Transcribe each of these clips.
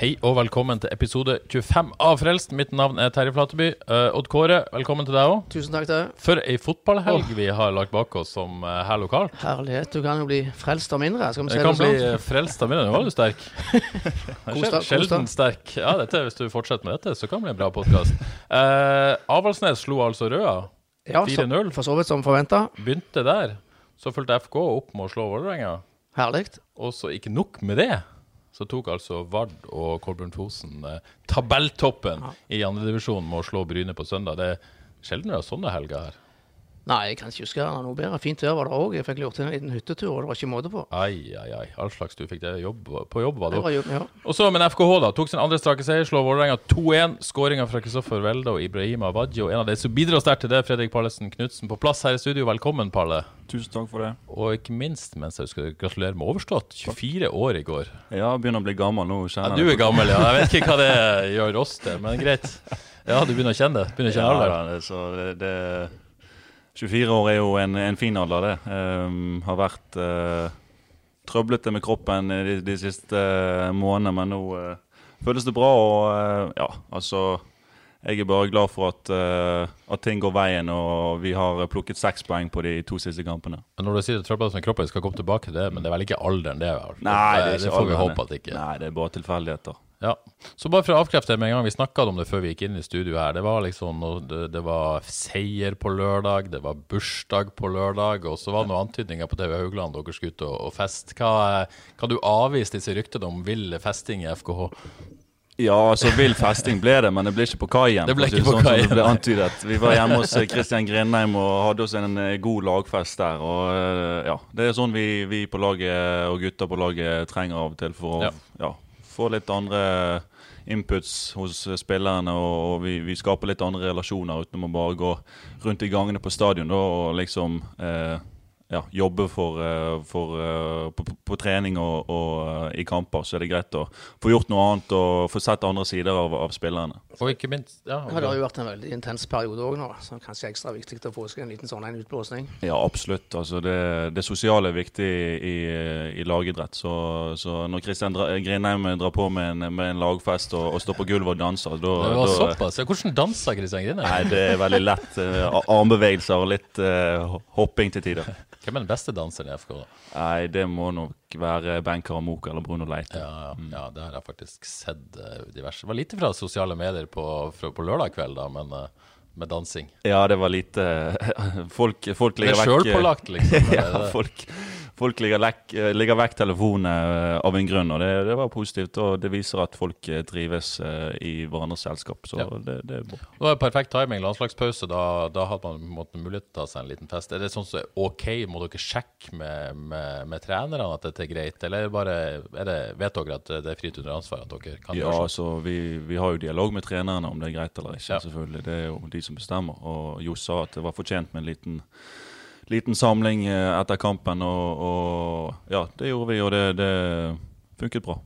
Hei og velkommen til episode 25 av Frelst. Mitt navn er Terje Flateby. Uh, Odd Kåre, velkommen til deg òg. Tusen takk til deg. For ei fotballhelg vi har lagt bak oss som uh, her lokalt. Herlighet. Du kan jo bli frelst av mindre. Skal vi Det si kan det bli sånn? eh, frelst av mindre. Nå var du sterk. Sjelden start. sterk. Ja, dette, hvis du fortsetter med dette, så kan det bli en bra podkast. Uh, Avaldsnes slo altså Røa. Ja, 4-0. For så vidt som forventa. Begynte der. Så fulgte FK opp med å slå Vålerenga. Herlig. Og så ikke nok med det, så tok altså Vard og Kolbjørn Fosen eh, tabelltoppen i andredivisjonen med å slå Bryne på søndag. Det er sjelden vi har sånne helger her. Nei, jeg kan ikke huske noe bedre. Fint vær var det òg. Jeg fikk lurt inn en liten hyttetur, og det var ikke måte på. Ai, ai, ai. All slags du fikk det jobb, på jobb, var det Det var òg. ja. Og så, men FKH da, tok sin andre strake seier, slår Vålerenga 2-1. Skåringa fra Kristoffer Welde og Ibrahim Abadji. Og en av de som bidrar sterkt til det, Fredrik Pallesen Knutsen, på plass her i studio. Velkommen, Palle. Tusen takk for det. Og ikke minst, mens jeg skal gratulere med overstått. 24 år i går. Ja, begynner å bli gammel nå. Ja, du er gammel, ja. Jeg vet ikke hva det gjør oss til, men greit. Ja, du begynner å kjenne det. Begynner å kjenne Ja, alderen. det, så det, det 24 år er jo en, en fin alder, det. Um, har vært uh, trøblete med kroppen de, de siste uh, månedene, men nå uh, føles det bra. Og eh, ja, altså Jeg er bare glad for at, eh, at ting går veien, og vi har plukket seks poeng på de to siste kampene. Men Når du sier det trøblete med kroppen, skal komme tilbake til det, men det er vel ikke alderen, det? er? Nei, det er ikke det får vi håpe at det ikke Nei, det er bare tilfeldigheter. Ja. Så bare for å avkrefte det med en gang, vi snakka om det før vi gikk inn i studio her. Det var liksom det, det var seier på lørdag, det var bursdag på lørdag, og så var det noen antydninger på TV Haugland dere skulle ut og, og feste. Hva, kan du avvise disse ryktene om vill festing i FKH? Ja, altså vill festing ble det, men det ble ikke på kaien. Det ble ikke på sånn som Det ble antydet. Vi var hjemme hos Kristian Grindheim og hadde oss en eh, god lagfest der. Og eh, ja, Det er sånn vi, vi på laget og gutter på laget trenger av og til for å Ja. ja, få litt andre inputs hos spillerne. Og vi, vi skaper litt andre relasjoner uten å bare gå rundt i gangene på stadion da, og liksom eh, ja, jobbe for, eh, for eh, på, på, på trening og, og eh, i kamper, så er det greit å få gjort noe annet og få sett andre sider av, av spillerne. Og ikke minst ja, Ja, Det har jo vært en veldig intens periode òg nå, så kanskje ekstra viktig å få seg en liten sånn en utblåsning. Ja, absolutt. Altså det, det sosiale er viktig i, i lagidrett. Så, så når Kristian Grindheim drar på med en, med en lagfest og, og står på gulvet og danser, da Det var da- såpass. Ja, hvordan danser Kristian Grindheim? Nei, det er veldig lett. armbevegelser og litt uh, hopping til tider. Hvem er den beste danseren i FK? da? Nei, det må nok være Ben Karamoka eller Bruno Leite. Ja, ja, ja, det har jeg faktisk sett eh, diverse. Det var lite fra sosiale medier på, fra, på lørdag kveld, da, men eh, med dansing. Ja, det var lite Folk, folk Det er sjølpålagt, liksom. ja, folk, folk ligger, lekk, legger vekk telefonene eh, av en grunn, og det, det var positivt. Og det viser at folk eh, trives eh, i hverandres selskap, så Ja. det, det er bra. Det var perfekt timing. Landslagspause. Da, da hadde man måte mulighet til å ta seg en liten fest. Er det sånn som er OK? Må dere sjekke med, med, med trenerne at dette er greit, eller er bare, er det, vet dere at det er fritt under ansvar at dere kan Ja, gjøre sånn? altså, vi, vi har jo dialog med trenerne om det er greit eller ikke. Ja. selvfølgelig. Det er jo de som bestemmer. Og Johs sa at det var fortjent med en liten, liten samling eh, etter kampen. Og, og ja, det gjorde vi, og det, det funket bra.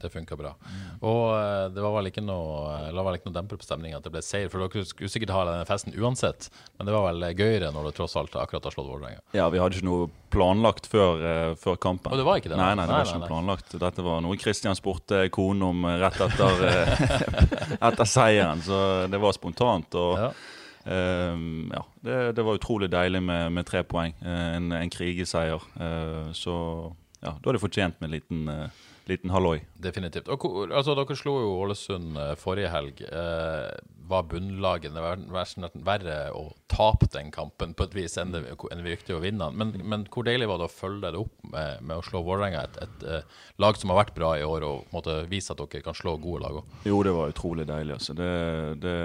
Det funka bra. Og eh, det var vel ikke noe eh, la vel ikke noe demper på stemninga at det ble seier, for dere skulle sikkert ha denne festen uansett, men det var vel gøyere når du tross alt akkurat har slått Vålerenga. Ja, vi hadde ikke noe planlagt før, før kampen. Og det var ikke det, Nei, nei? nei, det Nei, var ikke noe nei. planlagt. Dette var noe Kristian spurte konen om rett etter, etter seieren, så det var spontant. og Ja. Ehm, ja, det, det var utrolig deilig med, med tre poeng. Eh, en, en krigeseier. Eh, så ja, da er det fortjent med en liten, eh, liten halloi. Definitivt. Og, altså, dere slo jo Ålesund forrige helg. Var bunnlagene verre å tape den kampen på et vis enn det enn vi rykte å vinne den. Men, men hvor deilig var det å følge det opp med, med å slå Vålerenga, et, et eh, lag som har vært bra i år, og måtte vise at dere kan slå gode lag òg? Jo, det var utrolig deilig. Altså. Det, det,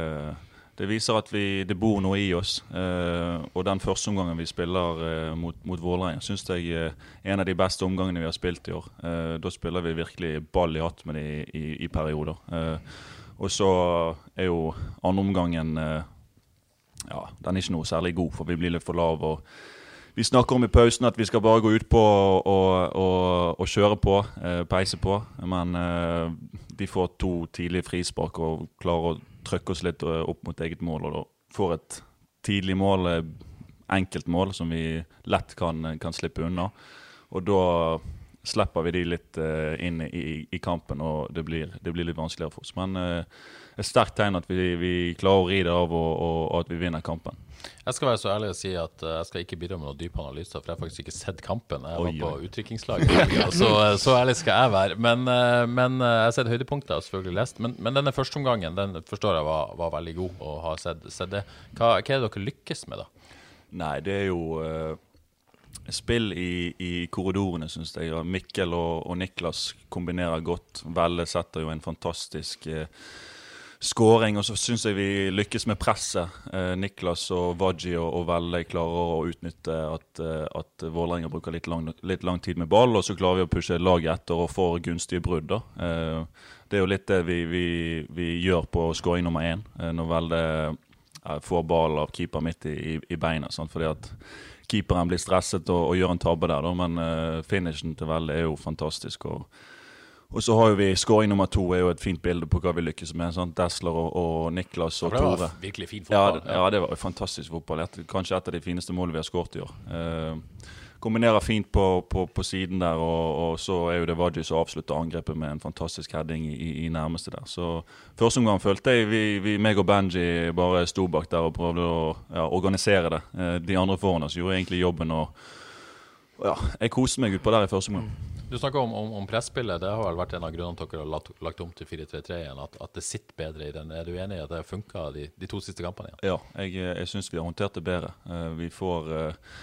det viser at vi, det bor noe i oss. Eh, og den første omgangen vi spiller eh, mot, mot Vålerenga, syns jeg er en av de beste omgangene vi har spilt i år. Eh, da spiller vi virkelig ball i hatt med dem i, i, i perioder. Eh, og så er jo andreomgangen eh, ja, den er ikke noe særlig god, for vi blir litt for lave. Vi snakker om i pausen at vi skal bare gå ut på og, og, og kjøre på, eh, peise på. Men eh, de får to tidlige frispark og klarer å trykke oss litt eh, opp mot eget mål. Og da får et tidlig mål, eh, enkelt mål, som vi lett kan, kan slippe unna. Og da slipper vi de litt inn i, i, kampen, og det blir, det blir, litt vanskeligere for oss. Men et sterkt tegn at vi, vi, klarer å ri det av, og, og, og, at vi vinner kampen. Jeg skal være så ærlig å si at uh, jeg skal ikke bidra med noen dype analyser, for jeg har faktisk ikke sett kampen. Jeg var oi, på utviklingslaget, så, så, ærlig skal jeg være. Men, men jeg har sett høydepunkter, selvfølgelig lest. Men, men denne førsteomgangen den forstår jeg var, var veldig god, og har sett, sett det. Hva, hva, er det dere lykkes med, da? Nei, det er jo spill i, i korridorene, syns jeg. Mikkel og, og, Niklas kombinerer godt. Velle setter jo en fantastisk eh, skåring. Og så syns jeg vi lykkes med presset. Eh, Niklas og Waji og, og Velle klarer å utnytte at, eh, at Vålerenga bruker litt lang, litt lang, tid med ball, og så klarer vi å pushe laget etter og får gunstige brudd. Eh, det er jo litt det vi, vi, vi gjør på skåring nummer én, når Velle får ball av keeper midt i, i, i beina. Sant? Fordi at keeperen blir stresset og, og gjør en tabbe der, da, men uh, finishen til Velle er jo fantastisk. og og så har jo vi skåring nummer to, er jo et fint bilde på hva vi lykkes med. Sant? Desler og, og Niklas og Tore. Det var virkelig fin fotball. Ja, ja, det var fantastisk fotball. kanskje et av de fineste målene vi har skåret i år. Eh, kombinerer fint på, på, på siden der, og, og, så er jo det Wadji som avslutter angrepet med en fantastisk heading i, i nærmeste der. Så Første omgang følte jeg vi, vi, meg og Benji bare sto bak der og prøvde å ja, organisere det. Eh, de andre foran oss gjorde egentlig jobben, og ja, jeg koste meg utpå der i første omgang. Du snakker om, om, om presspillet. Det har vel vært en av grunnene til at dere har lagt, lagt om til 4-3-3 igjen. At, at, det sitter bedre i den. Er du enig i at det har funka de, de, to siste kampene igjen? Ja, jeg, jeg syns vi har håndtert det bedre. Uh, vi får uh,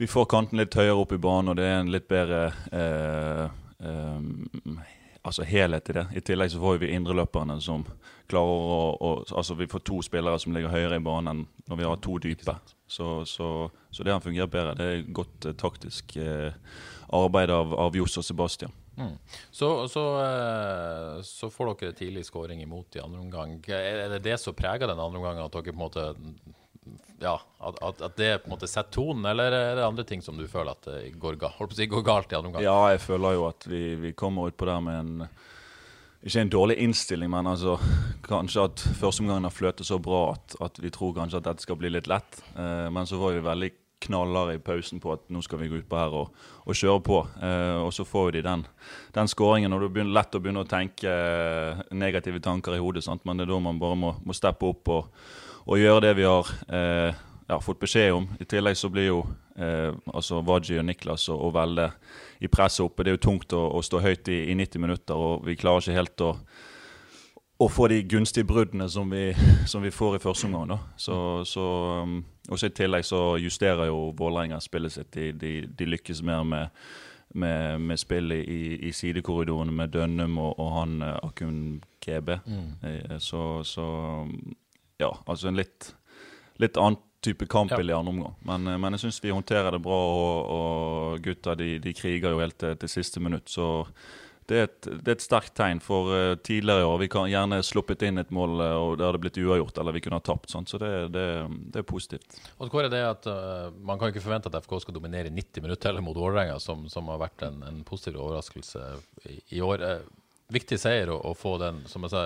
vi får kanten litt høyere opp i banen, og det er en litt bedre eh, eh, altså helhet i det. I tillegg så får vi indreløperne som klarer å, å, Altså vi får to spillere som ligger høyere i banen når vi har to dype. Så, så, så det har fungert bedre. Det er godt eh, taktisk eh, arbeid av, av Johs og Sebastian. Mm. Så, så, eh, så, får dere tidlig skåring imot i andre omgang. Er det det som preger den andre omgangen, at dere på en måte ja, at, at, det på en måte setter tonen, eller er det andre ting som du føler at det går, å si, går galt i andre omgang? Ja, jeg føler jo at vi, vi kommer utpå der med en ikke en dårlig innstilling, men altså, kanskje at førsteomgangen har fløtet så bra at, at, vi tror kanskje at dette skal bli litt lett. Eh, men så var vi veldig knallharde i pausen på at nå skal vi gå utpå her og, og, kjøre på. Eh, og så får de den, den skåringen, og det er lett å begynne å tenke negative tanker i hodet, sant? men det er da man bare må, må steppe opp og og gjøre det vi har eh, ja, fått beskjed om. I tillegg så blir jo eh, altså Waji og Niklas og, og Velde i presset oppe. Det er jo tungt å, å stå høyt i, i, 90 minutter, og vi klarer ikke helt å, å få de gunstige bruddene som vi, som vi får i første omgang. Så, så, um, også I tillegg så justerer jo Vålerenga spillet sitt. De, de, de, lykkes mer med, med, med spillet i, i, sidekorridorene med Dønnum og, og han uh, Akun GB. Mm. Eh, så, så um, ja, altså en litt, litt annen type kamp ja. i andre omgang. Men, eh, men jeg syns vi håndterer det bra, og, og gutta de, de, kriger jo helt til, til siste minutt. Så det er, et, det er et, sterkt tegn for uh, tidligere år. Vi kan gjerne sluppet inn et mål uh, og det hadde blitt uavgjort, eller vi kunne ha tapt. Sånn. Så det, det, det, er positivt. Og hvor er det at uh, Man kan ikke forvente at FK skal dominere 90 minutter eller mot Vålerenga, som, som, har vært en, en positiv overraskelse i, i år viktig seier å, å, få den som jeg sa,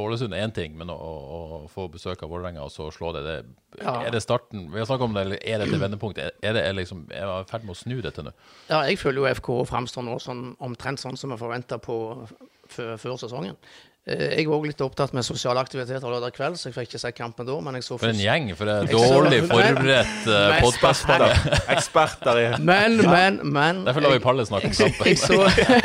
Ålesund er én ting, men å, å, få besøk av Vålerenga og så slå det, det ja. Er det starten Vi har snakket om det, eller er det et vendepunkt? Er, er det er liksom, er i ferd med å snu dette nå? Ja, jeg føler jo FK framstår nå sånn, omtrent sånn som vi forventa før, før sesongen. Eh, jeg var også litt opptatt med sosiale aktiviteter lørdag kveld, så jeg fikk ikke sett kampen da. men jeg så For en gjeng! For det er dårlig forberedt uh, eh, podkast. Eksperter i Men, men, men Derfor lar vi Palle snakke om kampen. Jeg, så,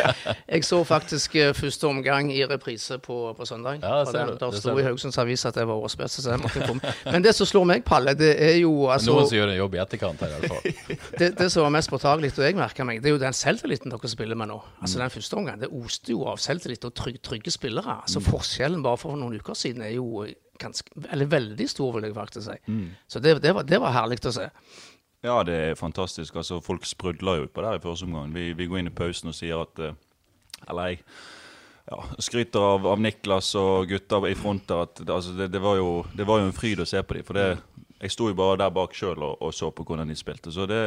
jeg så faktisk uh, første omgang i reprise på, på søndag. Ja, det ser du. Der sto i Haugesunds Avis at det var årets beste, så jeg måtte komme. Men det som slår meg, Palle, det er jo altså, Noen som gjør en jobb i etterkant her, i hvert fall. Det, det som var mest påtagelig, og jeg merka meg, det er jo den selvtilliten dere spiller med nå. Altså Den første omgangen, det oste jo av selvtillit og trygge, trygge spillere. altså Så forskjellen bare for noen uker siden er jo ganske, eller veldig stor, vil jeg faktisk si. Mm. Så det, det, var, det var herlig å se. Ja, det er fantastisk. Altså, Folk sprudler jo på det i første omgang. Vi, vi, går inn i pausen og sier at eh, Eller jeg ja, skryter av, av, Niklas og gutta i front der at altså, det, det, var jo, det, var jo, en fryd å se på dem. For det, jeg sto jo bare der bak sjøl og, og, så på hvordan de spilte. Så det,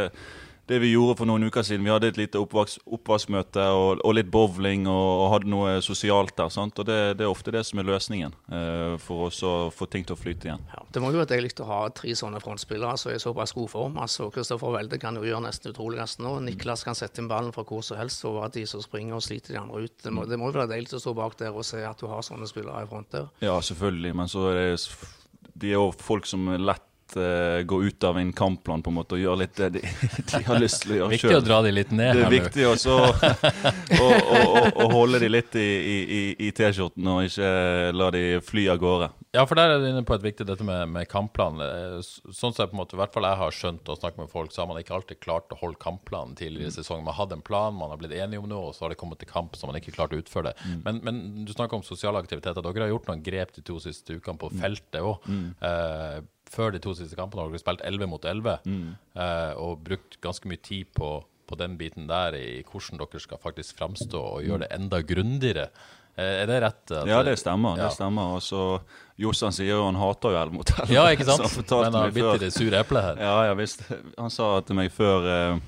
det vi gjorde for noen uker siden. Vi hadde et lite oppvask, oppvaskmøte og, og, litt bowling og, og, hadde noe sosialt der. sant? Og det, det er ofte det som er løsningen uh, for oss å få ting til å flyte igjen. Ja, det må jo være deilig å ha tre sånne frontspillere som er i såpass god form. altså Kristoffer Welde kan jo gjøre nesten utroligst nå. Niklas kan sette inn ballen fra hvor som helst og at de som springer og sliter de andre ut. Det må, det må jo være deilig å stå bak der og se at du har sånne spillere i front der. Ja, selvfølgelig. Men så er det de er jo folk som lett uh, gå ut av en kampplan på en måte og gjøre litt det de, de har lyst til å gjøre sjøl. Viktig å dra de litt ned. Det er viktig også å holde de litt i, i, i T-skjorten og ikke la de fly av gårde. Ja, for der er du inne på et viktig dette med, med kampplan. Eh, sånn som jeg på en måte, i hvert fall jeg har skjønt og snakket med folk, så har man ikke alltid klart å holde kampplanen tidligere i sesongen. Man hadde en plan, man har blitt enige om noe, og så har det kommet til kamp så man ikke klart å utføre det. Mm. Men, men, du snakker om sosiale aktiviteter. Dere har gjort noen grep de to siste ukene på feltet òg. Mm. Eh, før de to siste kampene har dere spilt 11 mot 11 mm. eh, og brukt ganske mye tid på, på, den biten der i hvordan dere skal faktisk framstå og gjøre det enda grundigere. Eh, er det rett? ja, det stemmer. Ja. det stemmer. Og så Jossan sier jo han hater jo 11 mot 11. Ja, ikke sant? Men han har bitt i det sure eplet her. Ja, ja visst. Han sa til meg før eh,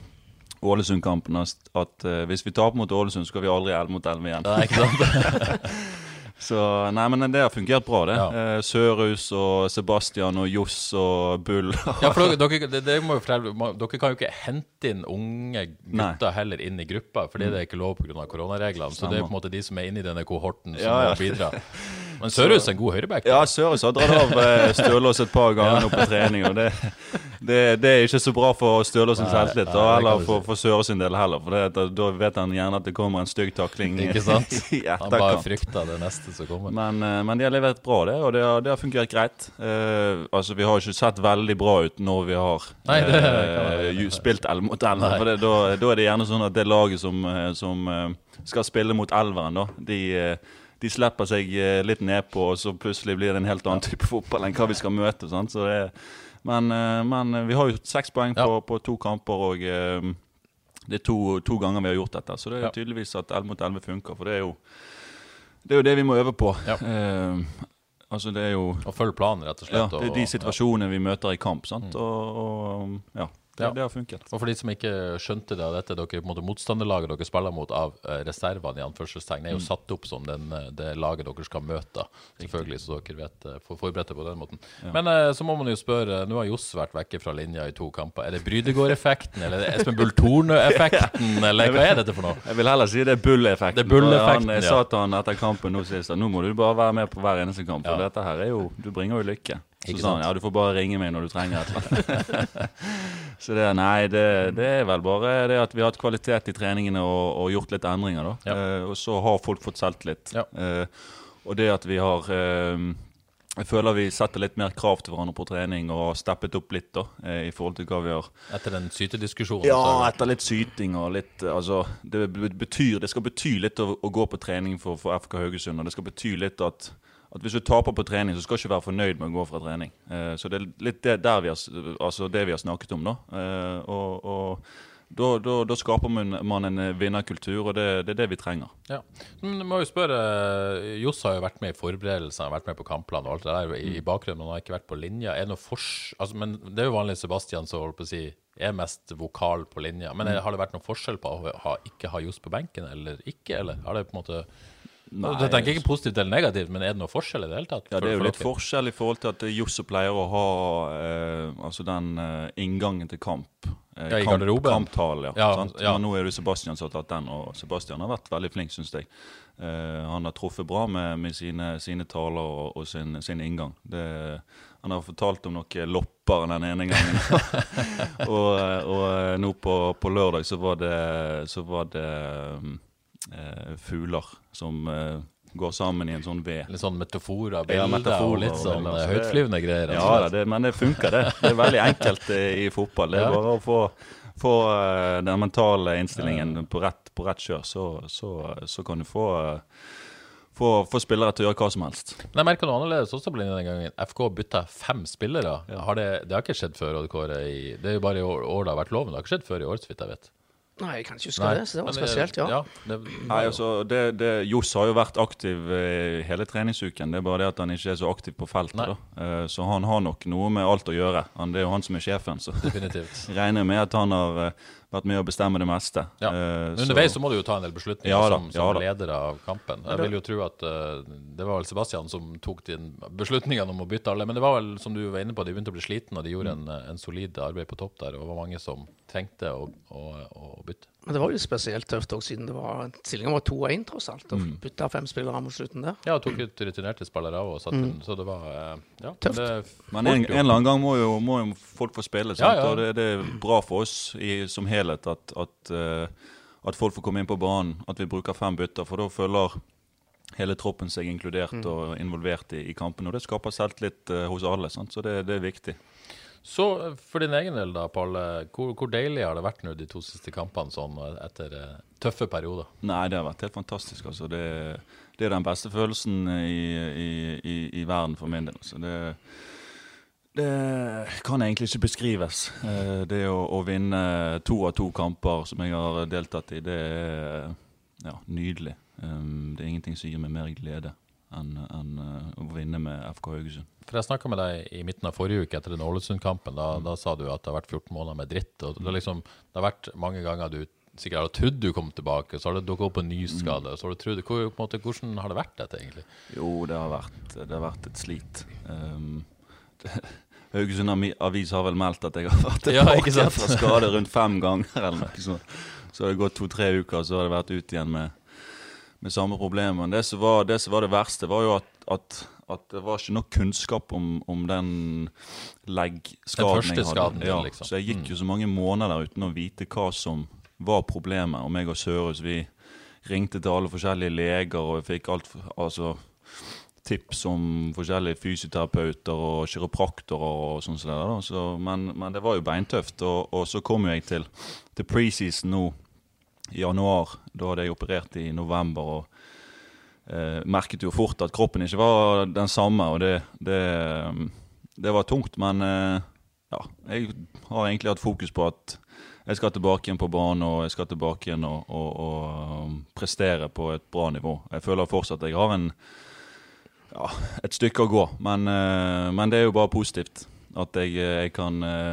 Ålesund-kampen at, uh, hvis vi taper mot Ålesund, skal vi aldri 11 mot 11 igjen. Ja, ikke sant? Så nei, men det har fungert bra, det. Ja. Eh, Sørhus og Sebastian og Johs og Bull. ja, for dere, det, det må jo fortelle, dere kan jo ikke hente inn unge gutter nei. heller inn i gruppa, fordi mm. det er ikke lov pga. koronareglene. Så det er på en måte de som er inne i denne kohorten, som ja, ja. må bidra. Men Sørhus er en god høyreback. Ja, Sørhus har dratt av eh, Stølås et par ganger nå på trening. og det, det, det, er ikke så bra for Stølås sin selvtillit, eller for, for Sørhus sin del heller. For det, da vet han gjerne at det kommer en stygg takling. Ikke sant? han bare frykter det neste som kommer. Men, eh, men, de har levert bra, det, og det har, det har fungert greit. Uh, altså, Vi har ikke sett veldig bra ut når vi har Nei, det, eh, spilt L mot L. For da, da, er det gjerne sånn at det laget som, som skal spille mot elveren, da, de de slipper seg eh, litt nedpå, og så plutselig blir det en helt annen type fotball enn hva vi skal møte. Det, men, eh, men, vi har jo seks poeng på, ja. på, to kamper, og eh, det er to, to, ganger vi har gjort dette. Så det er ja. tydeligvis at 11 mot 11 funker, for det er jo det, er jo det vi må øve på. Ja. Eh, altså det er jo Å følge planen, rett og slett. Ja, det er de situasjonene vi møter i kamp. sant? Mm. Og, og, ja. Det, ja. det, har funket. Og for de som ikke skjønte det, av dette dere måte motstanderlaget dere spiller mot av uh, reservene, i anførselstegn, er jo mm. satt opp som den, eh, det laget dere skal møte. Selvfølgelig, så dere vet uh, forberedt på den måten. Ja. Men uh, så må man jo spørre, nå har Johs vært vekke fra linja i to kamper. Er det Brydegård-effekten, eller er det Espen Bull Torne-effekten, eller hva er dette for noe? Jeg vil heller si det er Bull-effekten. Det er Bull-effekten, Jeg sa til han etter kampen nå sist nå må du bare være med på hver eneste kamp, for ja. dette her er jo Du bringer jo lykke. Så sa han ja, du får bare ringe meg når du trenger et Så det, nei, det, det, er vel bare det at vi har hatt kvalitet i treningene og, og gjort litt endringer, da. Ja. Uh, og så har folk fått selvtillit. Ja. Uh, og det at vi har uh, Jeg føler vi setter litt mer krav til hverandre på trening og har steppet opp litt da, i forhold til hva vi har Etter den sytediskusjonen? Ja, etter litt syting og litt Altså, det betyr Det skal bety litt å, å gå på trening for, for FK Haugesund, og det skal bety litt at at hvis du taper på trening, så skal du ikke være fornøyd med å gå fra trening. Eh, så det er litt det, vi har, altså det vi har snakket om, da. Eh, og, og da, da, da, skaper man en vinnerkultur, og det, det, er det vi trenger. Ja. Men må jo spørre, Johs har jo vært med i forberedelsene, vært med på kampplan og alt det der i, i bakgrunnen, men han har ikke vært på linja. Er det noe fors... Altså, men det er jo vanlig Sebastian som holder på å si er mest vokal på linja. Men er, har det vært noen forskjell på å ha, ikke ha Johs på benken eller ikke, eller har det på en måte Nei, du tenker ikke positivt eller negativt, men er det noe forskjell i det hele tatt? Ja, Det er jo litt forskjell i forhold til at Josse pleier å ha eh, altså den eh, inngangen til kamp. Eh, ja, i garderoben? Kamptale, ja. ja, ja. Men nå er det Sebastian som har tatt den, og Sebastian har vært veldig flink, syns jeg. Eh, han har truffet bra med, med sine, sine, taler og, og sin, sin, inngang. Det, han har fortalt om noen lopper den ene gangen. og, og, eh, nå på, på, lørdag så var det, så var det um, eh, fugler som eh, går sammen i en sånn V. Litt sånn metaforer, bilder ja, metafor, og litt sånn og eh, høytflyvende greier. Ja, altså. det, men det funker, det. Det er veldig enkelt eh, i fotball. Det er bare å få, få uh, den mentale innstillingen på rett, på rett kjør, så, så, så, kan du få få, få spillere til å gjøre hva som helst. Men jeg merker noe annerledes også på denne gangen. FK bytta fem spillere. Har det, det har ikke skjedd før, Odd Kåre. i- Det er jo bare i år, år det har vært loven. Det har ikke skjedd før i år, så vidt jeg vet. Nei, jeg kan ikke huske Nei, det, så det var men spesielt, ja. det, Nei, altså, det, det, Johs har jo vært aktiv eh, hele treningsuken. Det er bare det at han ikke er så aktiv på feltet. Nei. da. Eh, så han har nok noe med alt å gjøre. Han, det er jo han som er sjefen. Så definitivt. jeg regner med at han har eh, vært med å bestemme det meste. Ja. Eh, Men Underveis så må du jo ta en del beslutninger Ja da, som, som ja, leder av kampen. Jeg vil jo tro at uh, det var vel Sebastian som tok beslutningene om å bytte alle. Men det var vel, som du var inne på, de begynte å bli slitne, og de gjorde en, en solid arbeid på topp der. Og det var mange som trengte å, å, å bytte. Men det var jo spesielt tøft òg, siden det var stillinga var 2-1, tross alt. Og Mm. bytta fem spillere mot slutten der. Ja, og tok ut rutinerte spillere òg, og satte inn. Så det var eh, ja, Tøft. Det, Men en, en eller annen gang må jo, må jo folk få spille. Sant? Ja, ja. Og det, det er bra for oss i, som helhet at, at, eh, at folk får komme inn på banen. At vi bruker fem bytter. For da føler hele troppen seg inkludert Mm. og involvert i, i kampen. Og det skaper selvtillit eh, hos alle. Sant? Så det, det er viktig. Så for din egen del, da, Palle. Hvor, hvor deilig har det vært nå de to siste kampene sånn etter eh, tøffe perioder? Nei, det har vært helt fantastisk. Altså. Det, det er den beste følelsen i, i, i, i verden for min del. Altså. Det, det kan egentlig ikke beskrives. Eh, Det å, å vinne to av to kamper som jeg har deltatt i, det er ja, nydelig. Um, Det er ingenting som gir meg mer glede enn enn, eh, å vinne med FK Haugesund. For Jeg snakka med deg i midten av forrige uke etter den Ålesund-kampen. Da, da sa du at det har vært 14 måneder med dritt. og Det, liksom, det har vært mange ganger du sikkert har trodd du kom tilbake, så har det dukka opp en ny skade. Så har du trodd, hvor, måte, hvordan har det vært dette, egentlig? Jo, det har vært, det har vært et slit. Um, det, Haugesund Avis har vel meldt at jeg har vært Ja, tilbake ja, fra skade rundt fem ganger. eller noe sånt. Så har det gått to-tre uker, så har det vært ut igjen med, med samme problem. Men det som var det, som var det verste, var jo at, at, at det var ikke nok kunnskap om, om den leggskaden jeg hadde. ja, liksom. Så jeg gikk jo så mange måneder uten å vite hva som var problemet. Og meg og Sørhus, vi ringte til alle forskjellige leger, og jeg fikk alt altså, tips om forskjellige fysioterapeuter og kiropraktorer og sånn. som det der. Så, men, men det var jo beintøft. Og, og så kom jo jeg til, til preseason nå i januar. Da hadde jeg operert i november og eh, merket jo fort at kroppen ikke var den samme, og det, det, det var tungt. Men eh, ja, jeg har egentlig hatt fokus på at jeg skal tilbake igjen på banen og jeg skal tilbake igjen og, og, og um, prestere på et bra nivå. Jeg føler fortsatt at jeg har en, ja, et stykke å gå, men, eh, men det er jo bare positivt at jeg, jeg kan eh,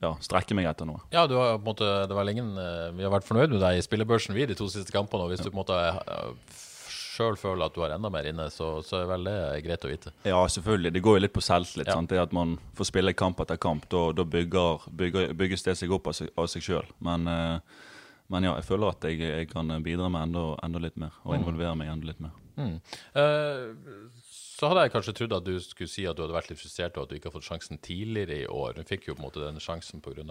ja, strekke meg etter noe. Ja, du har på en måte, det var lenge eh, Vi har vært fornøyd med deg i spillebørsen, vi, de to siste kampene. Og hvis du på en måte sjøl føler at du har enda mer inne, så, så er vel det greit å vite. Ja, selvfølgelig. Det går jo litt på selvtillit. Ja. Det at man får spille kamp etter kamp. Da, bygger, bygger, bygges det seg opp av seg, av seg sjøl. Men, eh, men ja, jeg føler at jeg, jeg kan bidra med enda, enda litt mer. Og involvere meg enda litt mer. Eh, så hadde jeg kanskje trodd at du skulle si at du hadde vært litt frustrert og at du ikke har fått sjansen tidligere i år. Du fikk jo på en måte den sjansen pga.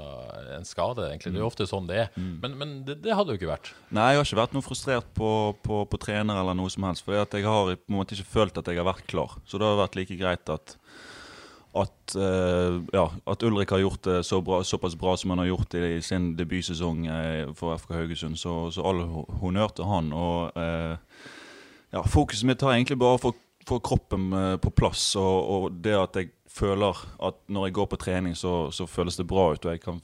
en skade, egentlig. Det er jo ofte sånn det er. Men, men det, det hadde jo ikke vært. Nei, jeg har ikke vært noe frustrert på, på, på trener eller noe som helst. For jeg har på en måte ikke følt at jeg har vært klar. Så det har vært like greit at at, uh, ja, at Ulrik har gjort det så bra, såpass bra som han har gjort det i sin debutsesong eh, for FK Haugesund. Så, så all ho- honnør til han. Og uh, ja, fokuset mitt har egentlig bare for, for kroppen eh, på plass. Og, og det at jeg føler at når jeg går på trening, så, så føles det bra ut. Og jeg kan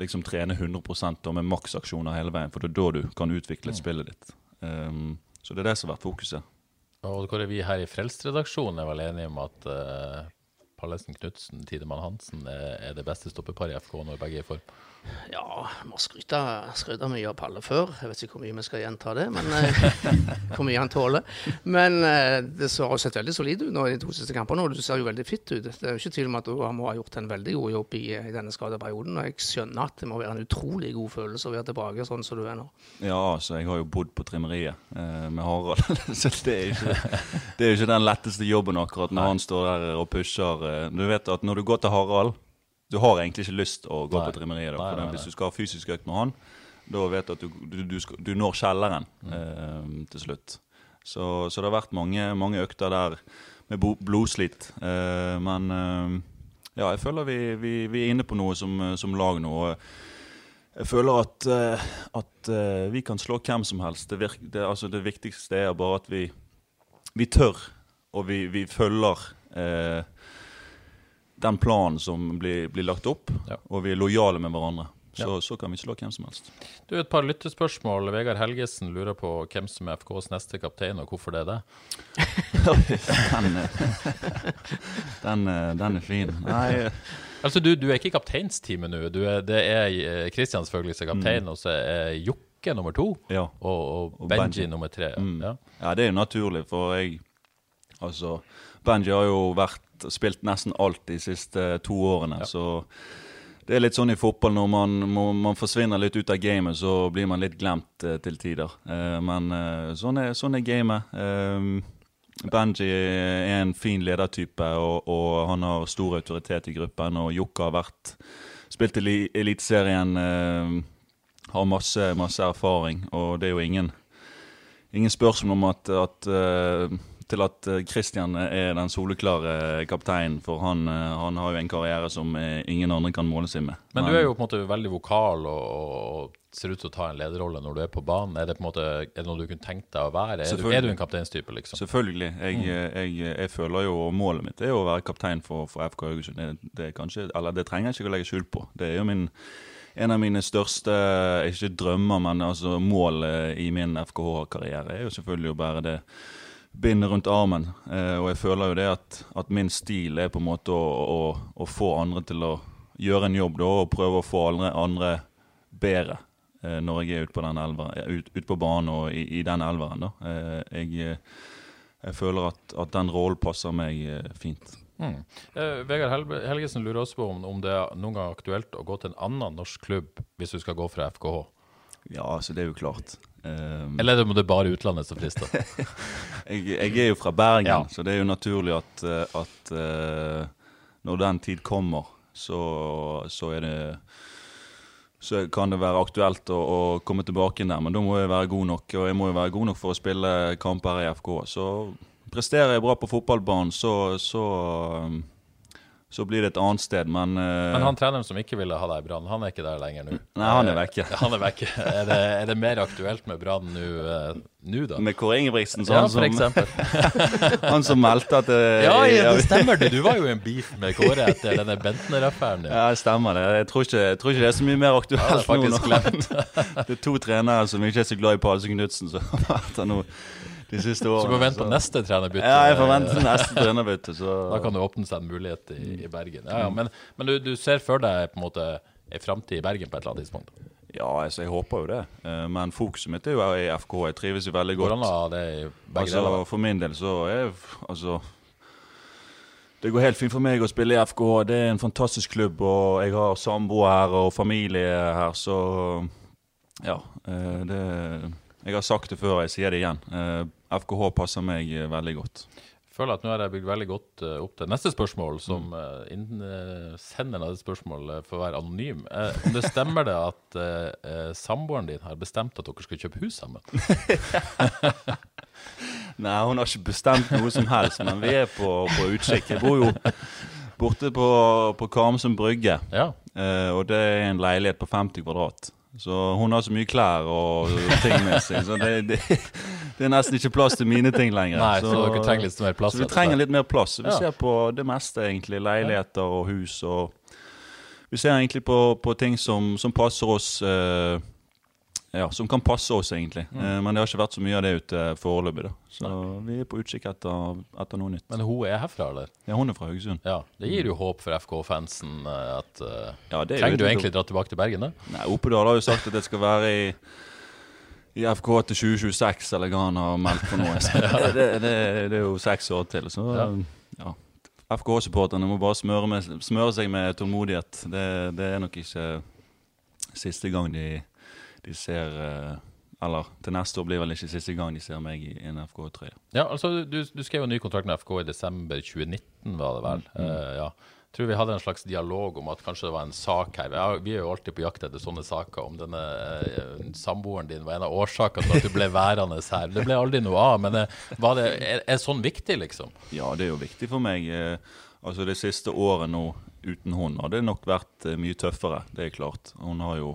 liksom trene 100% og med maksaksjoner hele veien. For det er da du kan utvikle spillet ditt. Um, så det er det som har vært fokuset. Og hvor er vi her i Frelst-redaksjonen er vel enige om at uh, Pallesen Knutsen, Tidemann Hansen er, er det beste stoppeparet i FK når begge er i form. Ja, vi har skryta skryta mye av Palle før. Jeg vet ikke hvor mye vi skal gjenta det, men eh, hvor mye han tåler. Men eh, det så- har sett veldig solid ut nå i de to siste kampene, og du ser jo veldig fitt ut. Det er jo ikke tvil om at du må ha gjort en veldig god jobb i, i denne skadeperioden. Og jeg skjønner at det må være en utrolig god følelse å være tilbake sånn som du er nå. Ja, altså, jeg har jo bodd på trimmeriet eh, med Harald. så det er, ikke, det er jo ikke den letteste jobben akkurat når han står der og pusher. Du vet at når du går til Harald Du har egentlig ikke lyst å gå Nei. på trimmeriet. Da, Nei, nei. Hvis du skal ha fysisk økt med han, da vet du at du, du, du, skal, du når kjelleren Mm. eh, til slutt. Så, så det har vært mange, mange økter der med blodslit. Eh, men eh, ja, jeg føler vi, vi, vi er inne på noe som, som lag nå. jeg føler at, eh, at eh, vi kan slå hvem som helst. Det, virke, det, altså det viktigste er bare at vi vi tør, og vi, vi følger eh, den planen som blir, blir lagt opp, Ja. og vi er lojale med hverandre, så, Ja. så kan vi slå hvem som helst. Du, Et par lyttespørsmål. Vegard Helgesen lurer på hvem som er FKs neste kaptein, og hvorfor det er det. den, eh, den, eh, den er fin. Nei, eh, Altså, Du, du er ikke i kapteinsteamet nå. Du er, det er Christian selvfølgelig som er kaptein, og så er Jokke nummer to. ja. Og, og, Og Benji, Benji. nummer tre. Mm. Ja. Ja, det er jo naturlig, for jeg Altså, Benji har jo vært spilt nesten alt de siste to årene, Ja. så det er litt sånn i fotball når man, man forsvinner litt ut av gamet, så blir man litt glemt eh, til tider. Eh, men eh, sånn, er, sånn er gamet. Eh, Benji er en fin ledertype, og, og han har stor autoritet i gruppen. Og Jokke har vært spilt i Eli- Eliteserien, eh, har masse, masse erfaring, og det er jo ingen ingen spørsmål om at, at eh, til at eh, Christian er den soleklare kapteinen, for han, eh, han har jo en karriere som eh, ingen andre kan måle seg med. Men du er jo på en måte veldig vokal og, og ser ut til å ta en lederrolle når du er på banen. Er det på en måte, er det noe du kunne tenkt deg å være? Er du, er du en kapteinstype, liksom? Selvfølgelig. Jeg, jeg, jeg føler jo Målet mitt er jo å være kaptein for, for FK Haugesund. Det, det, er kanskje, eller det trenger jeg ikke å legge skjul på. Det er jo min, en av mine største ikke drømmer, men altså mål eh, i min FKH-karriere er jo selvfølgelig å bære det bindet rundt armen. Eh, og jeg føler jo det at, at min stil er på en måte å, å, å få andre til å gjøre en jobb da, og prøve å få andre, andre bedre eh, når jeg er ute på, den elveren, ut, ut på banen og i, i den elveren. da. Eh, jeg, eh, jeg føler at, at den rollen passer meg eh, fint. Mm. Eh, Vegard Hel Helgesen lurer også på om, om det er noen gang aktuelt å gå til en annen norsk klubb hvis du skal gå fra FKH. Ja, altså det er jo klart. Eh, Eller er det bare utlandet som frister? jeg, jeg er jo fra Bergen, Ja. så det er jo naturlig at, eh, at uh, når den tid kommer, så, så det så kan det være aktuelt å, å komme tilbake inn der, men da må jeg være god nok. Og jeg må jo være god nok for å spille kamper i FK. Så presterer jeg bra på fotballbanen, så, så, um, så blir det et annet sted. Men, uh... Men han treneren som ikke ville ha deg i Brann, han er ikke der lenger nå? Nei, han er vekke. Han er vekke. Er det, er det mer aktuelt med Brann nå, uh, da? med Kåre Ingebrigtsen, Ja, sånn for som, han som meldte at det, Ja, ja, det stemmer det. Du var jo i en beef med Kåre etter denne Bentner-affæren. Ja, det stemmer det. Jeg tror ikke, jeg tror ikke det er så mye mer aktuelt Ja, det er nå. nå. det er to trenere som ikke er så glad i Palse Knutsen, som har vært der nå de siste årene. Så må vi vente på neste trenerbytte. Ja, jeg forventer neste trenerbytte. Så Da kan det åpne seg en mulighet i, i Bergen. Ja, ja, Men, men du, du ser for deg på en måte en framtid i Bergen på et eller annet tidspunkt? Ja, altså, jeg håper jo det. Eh, Men fokuset mitt er jo i FK. Jeg trives jo veldig godt. Hvordan har det i begge Altså, deler? for min del så er altså Det går helt fint for meg å spille i FK. Det er en fantastisk klubb, og jeg har samboer her og familie her, så ja. eh, Det, jeg har sagt det før, jeg sier det igjen. Eh, FKH passer meg eh, veldig godt. Jeg føler at nå har jeg bygd veldig godt eh, opp til neste spørsmål, som uh, innsenderen av det spørsmålet får være anonym. Eh, om det stemmer det at eh, eh, samboeren din har bestemt at dere skal kjøpe hus sammen? Nei, hun har ikke bestemt noe som helst, men vi er på, på utkikk. Jeg bor jo borte på, på Karmsund brygge, Ja. eh, og det er en leilighet på 50 kvadrat. Så hun har så mye klær og ting med seg, så det, det, det er nesten ikke plass til mine ting lenger. Nei, så, dere trenger litt mer plass? Så vi trenger litt mer plass. Så vi Ja. ser på det meste, egentlig. Leiligheter og hus. og Vi ser egentlig på, på ting som, som passer oss eh, Ja, som kan passe oss, egentlig. Mm. Eh, men det har ikke vært så mye av det ute foreløpig. da. Så vi er på utkikk etter, etter noe nytt. Men hun er herfra, eller? Ja, hun er fra Haugesund. Ja. Det gir jo håp for FK-fansen eh, at uh, Ja, det er Trenger du egentlig dra tilbake til Bergen, da? Nei, Opedal har jo sagt at det skal være i i FK til 2026, eller hva han har meldt for noe. Det, det, det er jo seks år til. Så Ja. ja. FK-supporterne må bare smøre, med, smøre seg med tålmodighet. Det, det er nok ikke siste gang de, de ser eh, Eller til neste år blir vel ikke siste gang de ser meg i en FK-trøye. Ja, altså du, du skrev jo ny kontrakt med FK i desember 2019, var det vel? Eh, ja. Jeg tror vi hadde en slags dialog om at kanskje det var en sak her. Vi er jo alltid på jakt etter sånne saker. Om denne eh, samboeren din var en av årsakene til at du ble værende her. Det ble aldri noe av. Men var det, er, er sånn viktig, liksom? Ja, det er jo viktig for meg. Altså Det siste året nå uten hun har det nok vært mye tøffere. Det er klart. Hun har jo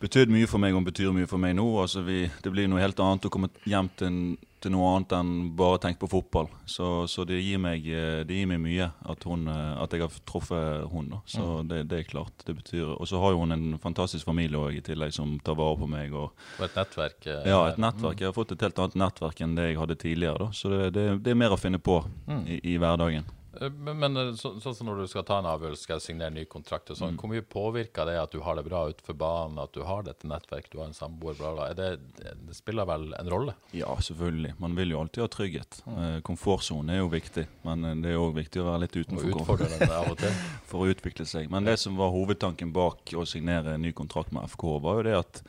betydd mye for meg, og betyr mye for meg nå. Altså vi, Det blir noe helt annet å komme hjem til til noe annet enn bare å tenke på fotball. Så, så det, gir meg, eh, det gir meg mye at, hun, eh, at jeg har truffet henne. Så Mm. det, det er klart. det betyr, Og så har hun en fantastisk familie også, i tillegg som tar vare på meg. og Og et nettverk. eh, ja, et nettverk. Jeg har fått et helt annet nettverk enn det jeg hadde tidligere. da. Så det, det, er mer å finne på i, i hverdagen. Eh, Men, sånn som så, når du skal ta en avgjørelse, skal signere ny kontrakt og sånn, Mm. hvor mye påvirker det at du har det bra utenfor banen, at du har dette nettverket, du har en samboer, bla, bla. Det, det spiller vel en rolle? Ja, selvfølgelig. Man vil jo alltid ha trygghet. Mm. Komfortsonen er jo viktig, men eh, det er òg viktig å være litt utenfor for å utvikle seg. Men det som var hovedtanken bak å signere en ny kontrakt med FK, var jo det at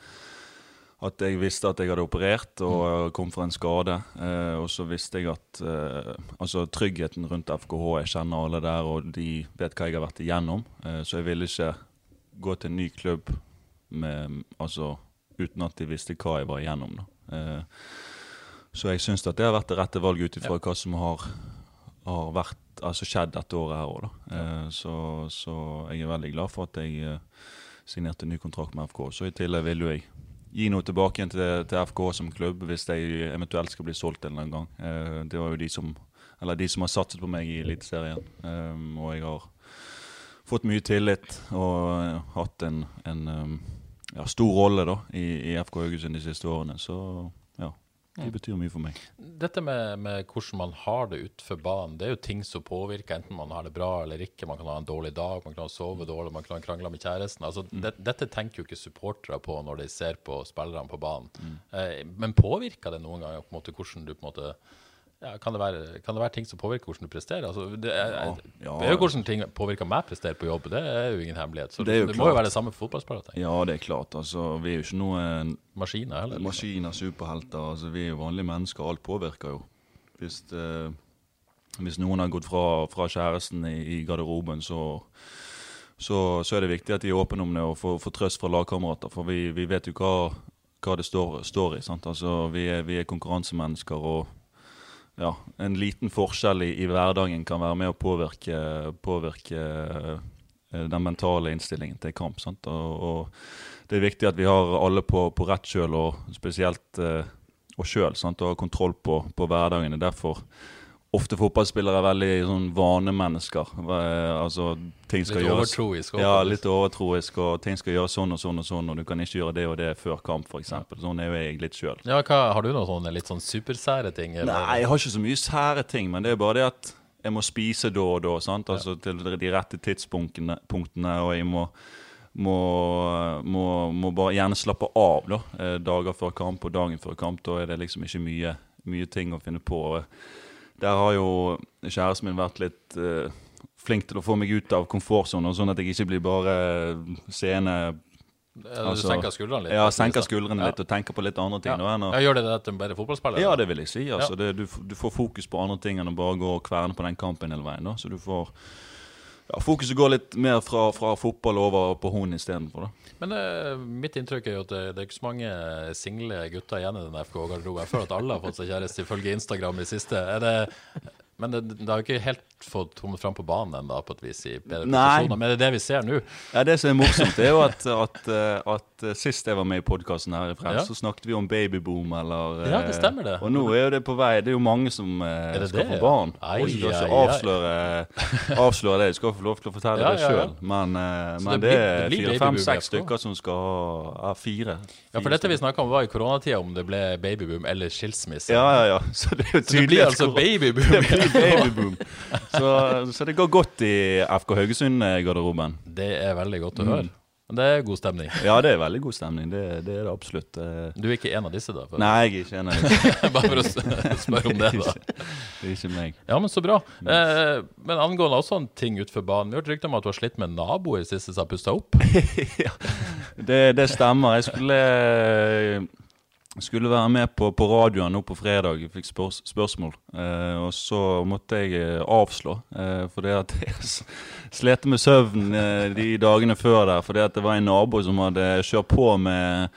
at jeg visste at jeg hadde operert og kom for en skade. Eh, og så visste jeg at eh, altså tryggheten rundt FKH Jeg kjenner alle der, og de vet hva jeg har vært igjennom. Eh, så jeg ville ikke gå til en ny klubb med, altså, uten at de visste hva jeg var igjennom. Da. Eh, så jeg syns at det har vært det rette valget ut ifra hva som har, har vært, altså skjedd dette året her òg. Eh, så, så jeg er veldig glad for at jeg eh, signerte en ny kontrakt med FK. Så i tillegg vil jo jeg gi noe tilbake igjen til, til FK som klubb hvis de eventuelt skal bli solgt en eller annen gang. Uh, det var jo de som, de som har satset på meg i Eliteserien. Um, og jeg har fått mye tillit og eh, hatt en, en um, ja, stor rolle da, i, i FK Haugesund de siste årene. Så de betyr mye for meg. Dette med, med hvordan man har det utenfor banen, det er jo ting som påvirker enten man har det bra eller ikke. Man kan ha en dårlig dag, man kan sove dårlig, man kan krangle med kjæresten. Altså, det, dette tenker jo ikke supportere på når de ser på spillerne på banen. Eh, men påvirker det noen ganger på en måte hvordan du på en måte ja, kan, det være, kan det være ting som påvirker hvordan du presterer? Altså, det, er, Ja, ja. jo hvordan ting påvirker meg prestere på jobb, det er jo ingen hemmelighet. Så Det det, må jo være det samme for fotballspillere. Ja, det er klart. Altså, vi er jo ikke noen Maskiner heller. liksom. maskiner, superhelter. Altså, vi er jo vanlige mennesker. Alt påvirker jo. Hvis, eh, hvis noen har gått fra, fra kjæresten i, i garderoben, så, så, så er det viktig at de er åpne om det og får, får trøst fra lagkamerater. For vi, vi vet jo hva, hva det står, står i. Sant? Altså, vi, er, vi er konkurransemennesker. og ja, en liten forskjell i, i hverdagen kan være med å påvirke, påvirke eh, den mentale innstillingen til kamp. Og, og det er viktig at vi har alle på, på rett kjøl, og spesielt eh, oss sjøl, og har kontroll på, på hverdagen. Er derfor ofte fotballspillere er veldig sånn vanemennesker. Altså, ting skal Litt gjøres overtroisk. ja, litt overtroisk, og ting skal gjøres sånn og sånn og sånn, og du kan ikke gjøre det og det før kamp, f.eks. Sånn er jo jeg litt sjøl. Ja, hva, har du noen sånne litt sånn supersære ting? eller? Nei, jeg har ikke så mye sære ting, men det er bare det at jeg må spise da og da, sant? Altså til de rette tidspunktene, punktene, og jeg må, må, må, må bare gjerne slappe av da, eh, dager før kamp og dagen før kamp. Da er det liksom ikke mye, mye ting å finne på. Der har jo kjæresten min vært litt uh, flink til å få meg ut av komfortsonen, sånn at jeg ikke blir bare seende Ja, du altså- senker skuldrene litt? Ja, senker skuldrene litt og tenker på litt andre ting. Ja. å- Ja, gjør det det til en bedre fotballspiller? ja, det vil jeg si. Altså, det, du, du får fokus på andre ting enn å bare gå og kverne på den kampen hele veien. Da. Så du får ja, Fokuset går litt mer fra, fra fotball over på hun istedenfor. Men uh, mitt inntrykk er jo at det, det er ikke så mange single gutter igjen i den FK-garderoben. Jeg føler at alle har fått seg kjæreste ifølge Instagram i siste. Er det, men det, det har jo ikke helt fått kommet fram på banen ennå, på et vis, i bedre posisjoner. Men det er det vi ser nå. Ja, Det som er morsomt, er jo at, at, eh, at eh, sist jeg var med i podkasten her i Frem, Ja. så snakket vi om babyboom, eller Ja, det eh, stemmer det. Og nå er jo det på vei. Det er jo mange som det skal det, få barn. Ai, og skal ikke avsløre, avsløre det. Du skal få lov til å fortelle Ja, det ja, ja. sjøl. Men, men det det, er det blir fire, babyboom fem, i seks FK. stykker som skal ha ja, fire. Ja, for dette vi snakka om, var i koronatida, om det ble babyboom eller skilsmisse. Ja, ja, ja. Så det er jo Så det blir altså babyboom. Det babyboom. Så, så det går godt i FK Haugesund-garderoben. Det er veldig godt å Mm. høre. Det er god stemning. Ja, det er veldig god stemning. Det, det er det absolutt. Eh, Du er ikke en av disse, da? Nei, jeg er ikke en av disse. Bare for å spørre om det, da. Det er ikke meg. Ja, men så bra. Eh, men angående også en ting utenfor banen. Vi har hørt rykter om at du har slitt med naboer nabo i siste som har pusta opp. Det, det stemmer. Jeg skulle, skulle være med på, på radioen nå på fredag. Jeg fikk spørs, spørsmål. Eh, og så måtte jeg eh, avslå. Eh, fordi at jeg slet med søvn eh, de dagene før der. Fordi at det var en nabo som hadde kjørt på med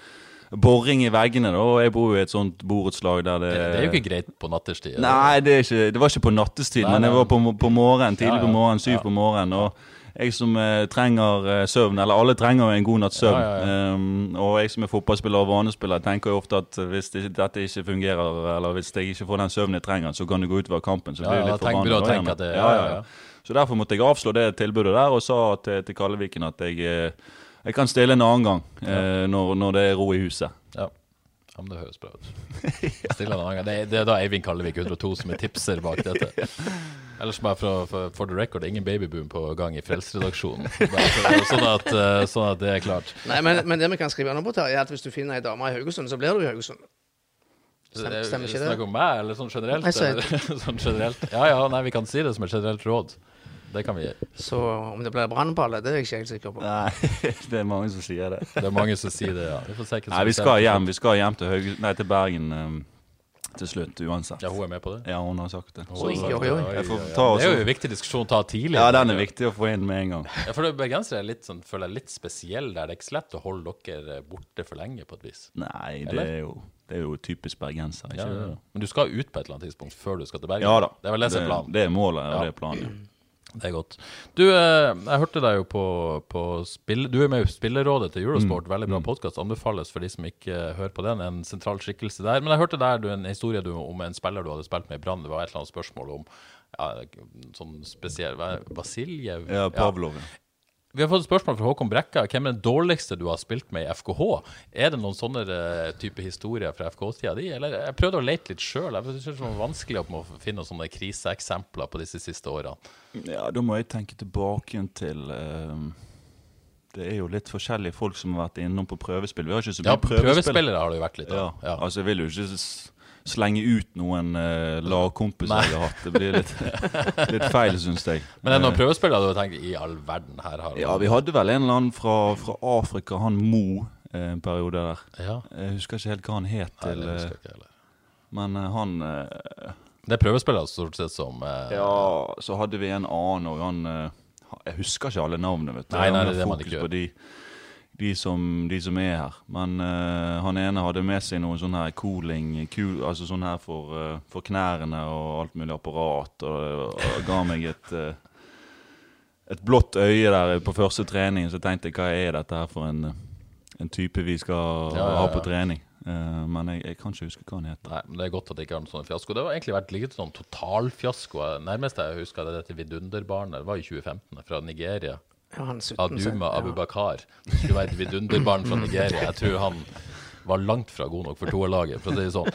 boring i veggene. Da, og jeg bor jo i et sånt borettslag der det Det, det er jo ikke greit på nattestid. eller? Nei, det, ikke, det var ikke på nattestid, Nei, men det var på, på morgenen, tidlig på morgenen, syv Ja. på morgenen. Og jeg som eh, trenger eh, søvn, eller alle trenger en god natts søvn. Ja, ja, Um, og jeg som er fotballspiller og vanespiller, tenker jo ofte at hvis det, dette ikke fungerer, eller hvis jeg ikke får den søvnen jeg trenger, så kan det gå utover kampen. Så Ja, blir det ja, litt forbanna ja, ja, ja, ja. ja. Så derfor måtte jeg avslå det tilbudet der, og sa til, til Kalleviken at jeg, eh, jeg kan stille en annen gang eh, når, når det er ro i huset. Ja. Ja, men det høres bra ut. Gang. Det, det er da Eivind Kallevik 102 som er tipser bak dette. Ellers bare for, for, for the record, ingen babyboom på gang i Frelsesredaksjonen. Sånn at, eh, sånn at det er klart. Nei, men, men det vi kan skrive under på, er at hvis du finner ei dame i Haugesund, så blir du i Haugesund. Stemmer, stemmer ikke det? Snakker om meg, eller sånn generelt? Nei, så- sånn generelt? Ja ja, nei, vi kan si det som et generelt råd. Det kan vi gjøre. Så om det blir brannballe, det er jeg ikke helt sikker på. Nei, det er mange som sier det. Det er mange som sier det, ja. Vi får se hva som Nei, vi skjer. skal hjem, vi skal hjem til, Hauge, nei, til Bergen um, til slutt, uansett. Ja, hun er med på det? Ja, hun har sagt det. Oi, oi, oi. Ja. Det er jo en viktig diskusjon å ta tidlig. Ja, den er viktig å få inn med en gang. Ja, for Bergensere er litt sånn, føler jeg litt spesiell der. Det er ikke så lett å holde dere borte for lenge, på et vis. Nei, det Eller? er jo, det er jo typisk bergenser, Ja, ikke ja. det? Men du skal ut på et eller annet tidspunkt før du skal til Bergen? Ja da. Det er vel det som er planen? Det er målet, og Ja. det er planen. Det er godt. Du, eh, jeg hørte deg jo på, på spill... Du er med i Spillerådet til Eurosport. Mm. Veldig bra podkast. Anbefales for de som ikke eh, hører på den. En sentral skikkelse der. Men jeg hørte der du, en historie du, om en spiller du hadde spilt med i Brann. Det var et eller annet spørsmål om ja, sånn spesiell? Vasiljev? Ja, Pavlov. ja. Vi har fått et spørsmål fra Håkon Brekka. Hvem er den dårligste du har spilt med i FKH? Er det noen sånne eh, type historier fra FKH-tida di? Eller jeg prøvde å lete litt sjøl. Det var vanskelig å finne noen sånne kriseeksempler på disse siste årene. Ja, da må jeg tenke tilbake til uh, Det er jo litt forskjellige folk som har vært innom på prøvespill. Vi har ikke så mye Ja, prøvespillere har det jo vært litt Ja, av. Ja. altså jeg vil jo ikke slenge ut noen uh, lagkompiser jeg har hatt. Det blir litt, litt feil, syns jeg. Men er det noen prøvespillere du har tenkt i all verden her har Ja, vi hadde vel en eller annen fra, fra Afrika, han Mo, eh, en periode der. Ja. Jeg husker ikke helt hva han het, Nei, til, eh, ikke men uh, han uh, Det er prøvespillere stort sett som eh, Ja, så hadde vi en annen og han eh, Jeg husker ikke alle navnene, vet du. Nei, nei, det er det man ikke på de, som, de som er her. Men uh, han ene hadde med seg noe sånn her cooling, cool, altså sånn her for, uh, for knærne og alt mulig apparat, og, og ga meg et eh, et blått øye der på første trening, så tenkte jeg hva er dette her for en, en type vi skal Ja, ja, ha på trening. Uh, men jeg, jeg kan ikke huske hva han het. Nei, men Det er godt at det ikke har en sånn fiasko. Det har egentlig vært litt sånn totalfiasko. Nærmest jeg husker det dette vidunderbarnet. Det var i 2015, fra Nigeria. Ja, han 17, Aduma ja. Abubakar. Det skulle være et vidunderbarn fra Nigeria. Jeg tror han var langt fra god nok for toerlaget, for å si det sånn.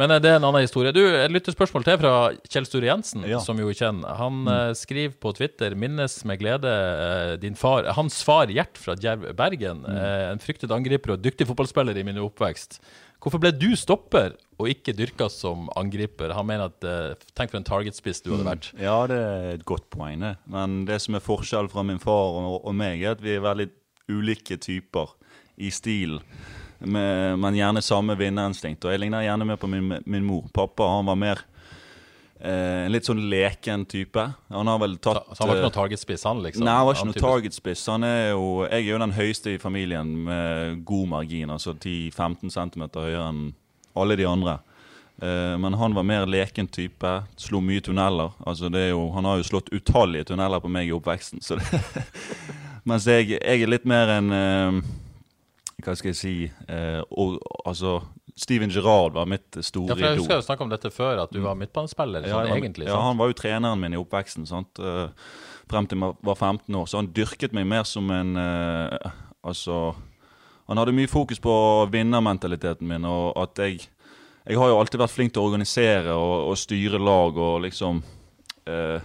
Men eh, det er en annen historie. Du, Et lyttespørsmål til fra Kjell Sture Jensen, Ja. som jo kjenner. Han eh, skriver på Twitter 'Minnes med glede eh, din far Hans far Gjert fra Djerv Bergen. Eh, en fryktet angriper og dyktig fotballspiller i min oppvekst. Hvorfor ble du stopper og ikke dyrka som angriper? Han mener at eh, Tenk for en targetspiss du hadde vært. Ja, det er et godt poeng, det. Men det som er forskjell fra min far og, og meg, er at vi er veldig ulike typer i stil. Med, men gjerne samme vinnerinstinkt. Og jeg ligner gjerne mer på min, min mor. Pappa han var mer en litt sånn leken type. Han har vel tatt Så han var ikke eh, noen targetspiss, han, liksom? Nei, han var ikke noe targetspiss. Han er jo, jeg er jo den høyeste i familien med god margin, altså 10-15 cm høyere enn alle de andre. Eh, men han var mer leken type, slo mye tunneler. Altså det er jo, han har jo slått utallige tunneler på meg i oppveksten. Så det, mens jeg, jeg er litt mer en eh, Hva skal jeg si eh, Altså, Steven Gerrard var mitt Ja, store for Jeg husker jeg snakka om dette før, at du var midtbanespiller. Ja, sånn jeg egentlig. ja, han var jo treneren min i oppveksten. Sant? Eh, frem til jeg var 15 år. Så han dyrket meg mer som en uh, Altså Han hadde mye fokus på vinnermentaliteten min, og at jeg Jeg har jo alltid vært flink til å organisere og, og styre lag og liksom eh,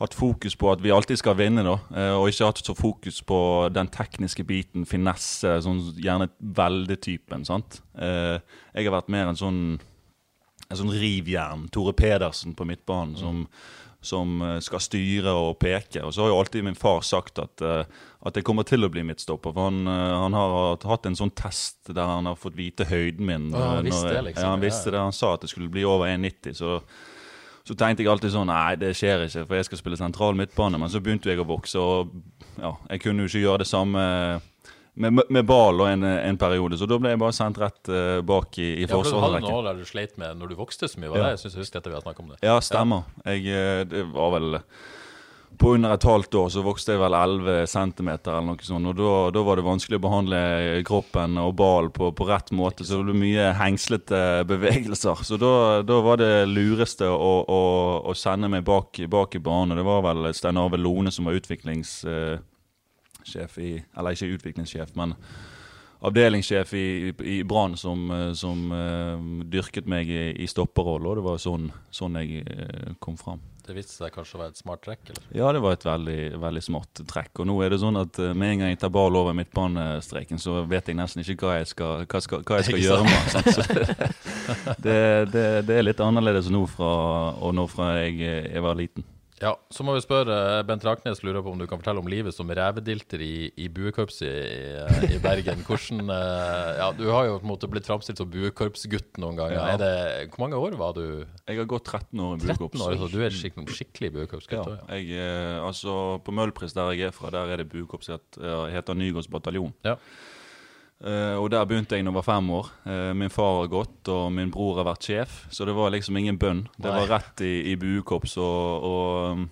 Hatt fokus på at vi alltid skal vinne, da. eh, og ikke hatt så fokus på den tekniske biten, finesse, sånn gjerne veldetypen. sant? Eh, jeg har vært mer en sånn en sånn rivjern, Tore Pedersen på midtbanen, som, som eh, skal styre og peke. Og så har jo alltid min far sagt at, at jeg kommer til å bli midtstopper. For han, han har hatt en sånn test der han har fått vite høyden min. Ja, han eh, visste det, liksom. Ja, han visste det. Han sa at det skulle bli over 1,90. Så, så tenkte jeg alltid sånn Nei, det skjer ikke, for jeg skal spille sentral midtbane. Men så begynte jeg å vokse, og ja, jeg kunne jo ikke gjøre det samme med, med ball og en, en periode. Så da ble jeg bare sendt rett uh, bak i, i Ja, for du hadde noe der du sleit med når du vokste så mye. Var Ja. det? Jeg synes jeg husker at vi har snakket om det. Ja, stemmer. Jeg, eh, det var vel på under et halvt år så vokste jeg vel 11 cm eller noe sånt. Og da, var det vanskelig å behandle kroppen og ballen på, på, rett måte, så det ble mye hengslete bevegelser. Så da, var det lureste å, å, å sende meg bak, bak, i banen. Det var vel Stein Arve Lone som var utviklingssjef i Eller ikke utviklingssjef, men avdelingssjef i, i, Brann som, som uh, dyrket meg i, i stopperrolle, og det var sånn, sånn jeg uh, kom fram. Det viste seg kanskje å være et smart trekk? eller? Ja, det var et veldig, veldig smart trekk. Og nå er det sånn at uh, med en gang jeg tar ball over midtbanestreken, så vet jeg nesten ikke hva jeg skal, hva skal, hva jeg skal gjøre med det, det, det, er litt annerledes nå fra, og nå fra jeg, jeg var liten. Ja, så må vi spørre Bent Raknes lurer på om du kan fortelle om livet som revedilter i, i buekorpset i, i, Bergen. Hvordan, eh, ja, Du har jo på en måte blitt framstilt som buekorpsgutt noen ganger. Ja. Det, hvor mange år var du? Jeg har gått 13 år i buekorps. 13 år, så du er skikkelig, skikkelig buekorpsgutt? Ja, jeg, eh, altså På Møhlpris, der jeg er fra, der er det buekorps. Det heter Nygårds bataljon. Ja. Uh, og der begynte jeg da jeg var fem år. Uh, min far har gått, og min bror har vært sjef. Så det var liksom ingen bønn. Det var rett i, i buekorps. Og, og um,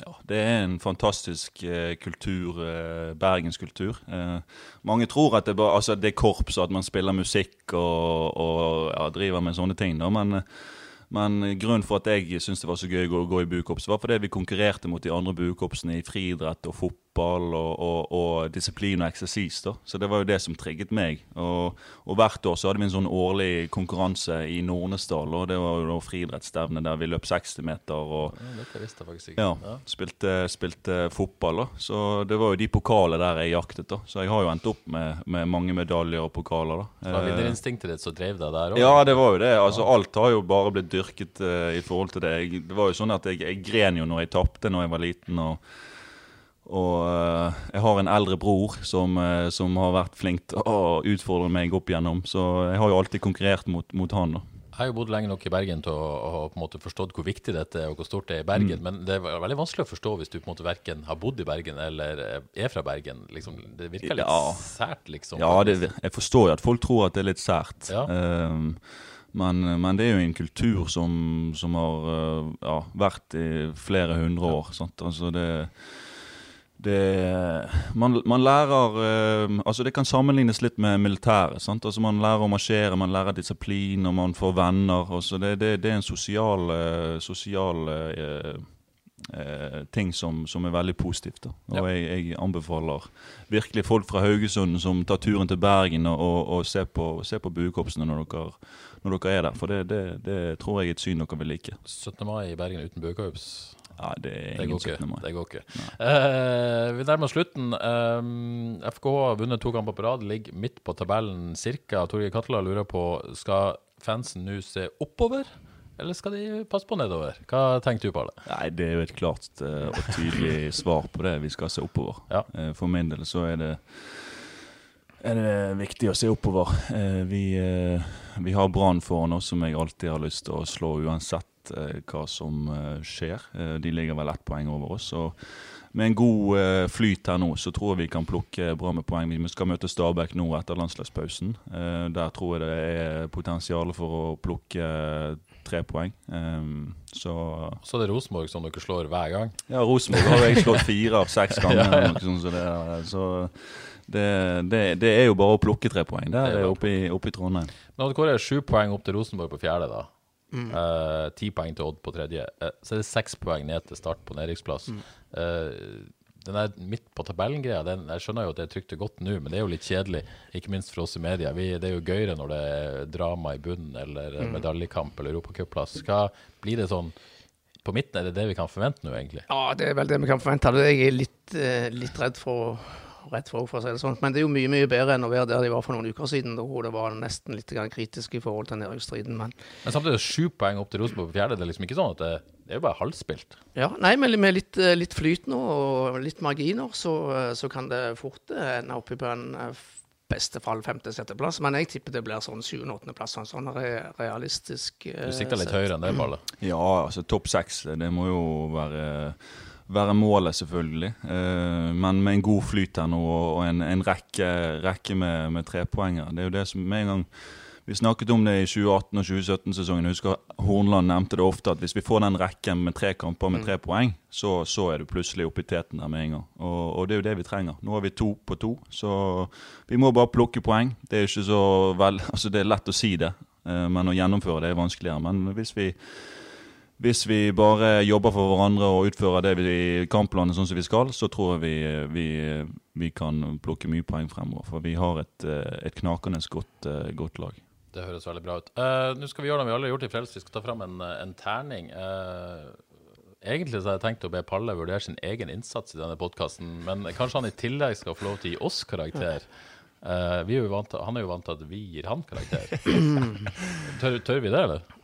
ja, det er en fantastisk uh, kultur, bergenskultur. mange tror at det, bare, altså, det er korps, og at man spiller musikk og, og ja, driver med sånne ting. Da, men men grunnen for at jeg syntes det var så gøy å gå, gå i buekorps, var fordi vi konkurrerte mot de andre buekorpsene i friidrett og fotball fotball og, og, og, disiplin og eksersis. da. Så det var jo det som trigget meg. Og, og, hvert år så hadde vi en sånn årlig konkurranse i Nordnesdal. Og det var jo da friidrettsstevne der vi løp 60 meter og ja, visste jeg faktisk ikke. Ja, ja. Spilte, spilte, fotball. da. Så det var jo de pokalene der jeg jaktet. da. Så jeg har jo endt opp med, med mange medaljer og pokaler. da. Så det var vinnerinstinktet ditt som drev deg der òg? Ja, det var jo det. Altså Alt har jo bare blitt dyrket uh, i forhold til det. Jeg, det var jo sånn at jeg, jeg gren jo når jeg tapte når jeg var liten. og og uh, jeg har en eldre bror som, uh, som, har vært flink til å utfordre meg opp igjennom. Så jeg har jo alltid konkurrert mot, mot han. da. Jeg har jo bodd lenge nok i Bergen til å ha på en måte forstått hvor viktig dette er, og hvor stort det er i Bergen. Mm. Men det er veldig vanskelig å forstå hvis du på en måte verken har bodd i Bergen eller er fra Bergen. Liksom, det virker litt ja. sært, liksom. Ja, det, jeg forstår jo at folk tror at det er litt sært. Ja. Um, men, men, det er jo en kultur som, som har ja, vært i flere hundre år. Sant? Altså det det, man, man, lærer uh, Altså Det kan sammenlignes litt med militæret. sant? Altså Man lærer å marsjere, man lærer disiplin, og man får venner. Altså det, det, det er en sosial, uh, sosial uh, ting som, som, er veldig positivt. da. Og ja. jeg, jeg, anbefaler virkelig folk fra Haugesund som tar turen til Bergen og, og, og ser på, se på buekorpsene når dere, når dere er der. For det, tror jeg er et syn dere vil like. 17. mai i Bergen uten buekorps? Ja, det ingen 17. mai. Det går ikke. Uh, vi nærmer oss slutten. Uh, eh, FKH har vunnet to kamper på rad, ligger midt på tabellen ca. Torgeir Katla lurer på skal fansen nå se oppover, eller skal de passe på nedover? Hva tenker du på det? Nei, Det er jo et klart uh, og tydelig svar på det. Vi skal se oppover. Ja. Uh, for min del så er det er det viktig å se oppover. vi, vi har Brann foran oss, som jeg alltid har lyst til å slå uansett eh, hva som eh, skjer. Eh, de ligger vel ett poeng over oss. og med en god flyt her nå, så tror jeg vi kan plukke bra med poeng. Vi skal møte Stabæk nå etter landslagspausen. Der tror jeg det er potensial for å plukke tre poeng. Så Så det er Rosenborg som dere slår hver gang? Ja, Rosenborg har jeg slått fire av seks ganger. ja, ja. Sånt, så det, så det, det, det, er jo bare å plukke tre poeng. Der er oppe i, oppe i Trondheim. Men Hvor er det sju poeng opp til Rosenborg på fjerde, da? Mm. Uh, ti poeng til Odd på tredje. Uh, så er det seks poeng ned til start på nedrykksplass. Mm. Uh, den er midt på tabellen-greia, jeg skjønner jo at det er trygt og godt nå, men det er jo litt kjedelig, ikke minst for oss i media. Vi, det er jo gøyere når det er drama i bunnen, eller mm. medaljekamp eller europacupplass. Blir det sånn på midten, er det det vi kan forvente nå, egentlig? Ja, det er vel det vi kan forvente. Jeg er litt, litt redd for rett for, for å si det sånn. Men det er jo mye mye bedre enn å være der de var for noen uker siden, hvor det var nesten litt kritisk i forhold til nedrykksstriden. Men, men samtidig er det sju poeng opp til Rosenborg på fjerde. Det er liksom ikke sånn at det, det er jo bare halvspilt. Ja, nei, men med litt, eh, litt, flyt nå og litt marginer, så, eh, så kan det fort eh, ende oppi på en beste fall femte-sjetteplass. Men jeg tipper det blir sånn sjuende-åttendeplass. Sånn, sånn re realistisk Du sikter litt høyere enn det, Balle? Ja, altså topp seks. Det må jo være være målet, selvfølgelig. Eh, men med en god flyt her nå og en, en rekke, rekke, med, med trepoengere. Det er jo det som med en gang Vi snakket om det i 2018- og 2017-sesongen. Jeg husker Hornland nevnte det ofte, at hvis vi får den rekken med tre kamper med tre poeng, så, så er du plutselig oppe i teten der med en gang. Og, og, det er jo det vi trenger. Nå er vi to på to, så vi må bare plukke poeng. Det er ikke så vel, altså det er lett å si det, eh, men å gjennomføre det er vanskeligere. Men hvis vi hvis vi bare jobber for hverandre og utfører det vi i kampplanen sånn som vi skal, så tror jeg vi, vi, vi kan plukke mye poeng fremover. For vi har et, et knakende godt, godt lag. Det høres veldig bra ut. Uh, Nå skal vi gjøre det vi alle har gjort i Frelst. Vi skal ta fram en, en terning. Uh, egentlig så hadde jeg tenkt å be Palle vurdere sin egen innsats i denne podkasten, men kanskje han i tillegg skal få lov til å gi oss karakter. Uh, er til, han er jo vant til at vi gir han karakter. tør, tør vi det, eller?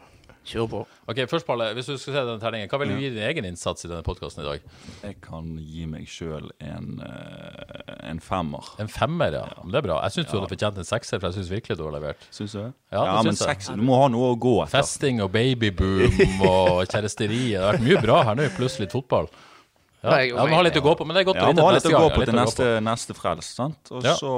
Kjør på. Ok, først Palle, Hvis du skal se denne terningen, Hva vil du gi din egen innsats i denne podkasten i dag? Jeg kan gi meg sjøl en, uh, en, femmer. En femmer, ja. ja. Det er bra. Jeg syns du hadde fortjent en sekser, for jeg syns virkelig du har levert. Syns du det? Ja, ja men seks, du må ha noe å gå etter. Festing og babyboom og kjæresteri. Det har vært mye bra her nå, pluss litt fotball. Ja, ja, må ha litt å gå på, men det er godt ja, å vite neste gang. Ja, må ha litt å gå på til neste, neste frelst, sant. Og så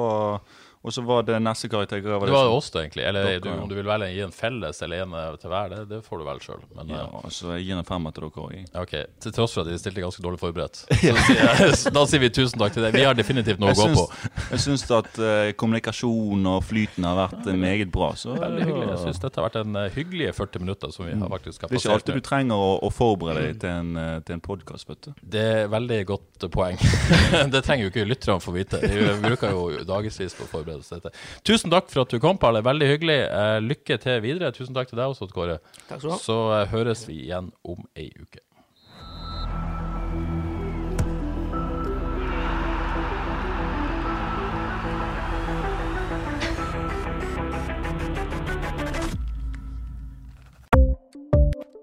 og så var det neste karakter Det var det oss, egentlig. Eller du, om du vil velge gi en felles eller en eh, til hver, det, det får du vel sjøl. Ja, uh, så jeg gir en femmer til dere òg. Okay. Til tross for at de stilte ganske dårlig forberedt. Så, da sier vi tusen takk til deg. Vi har definitivt noe jeg å gå på. Jeg syns at uh, kommunikasjon og flyten har vært uh, meget bra. Så, Veldig hyggelig. Jeg syns dette har vært en hyggelige 40 minutter som vi har faktisk har passert. Det er ikke alltid du trenger å, å forberede deg til en, til en podkast, vet du. Det er veldig godt poeng. det trenger jo ikke lytterne få vite. Vi bruker jo dagevis på å til dette. Tusen takk for at du kom, Palle. Veldig hyggelig. Eh, lykke til videre. Tusen takk til deg også, Kåre. Takk skal du ha. Så eh, høres vi igjen om ei uke.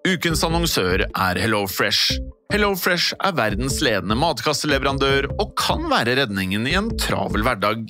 Ukens annonsør er HelloFresh. HelloFresh er verdens ledende matkasseleverandør og kan være redningen i en travel hverdag.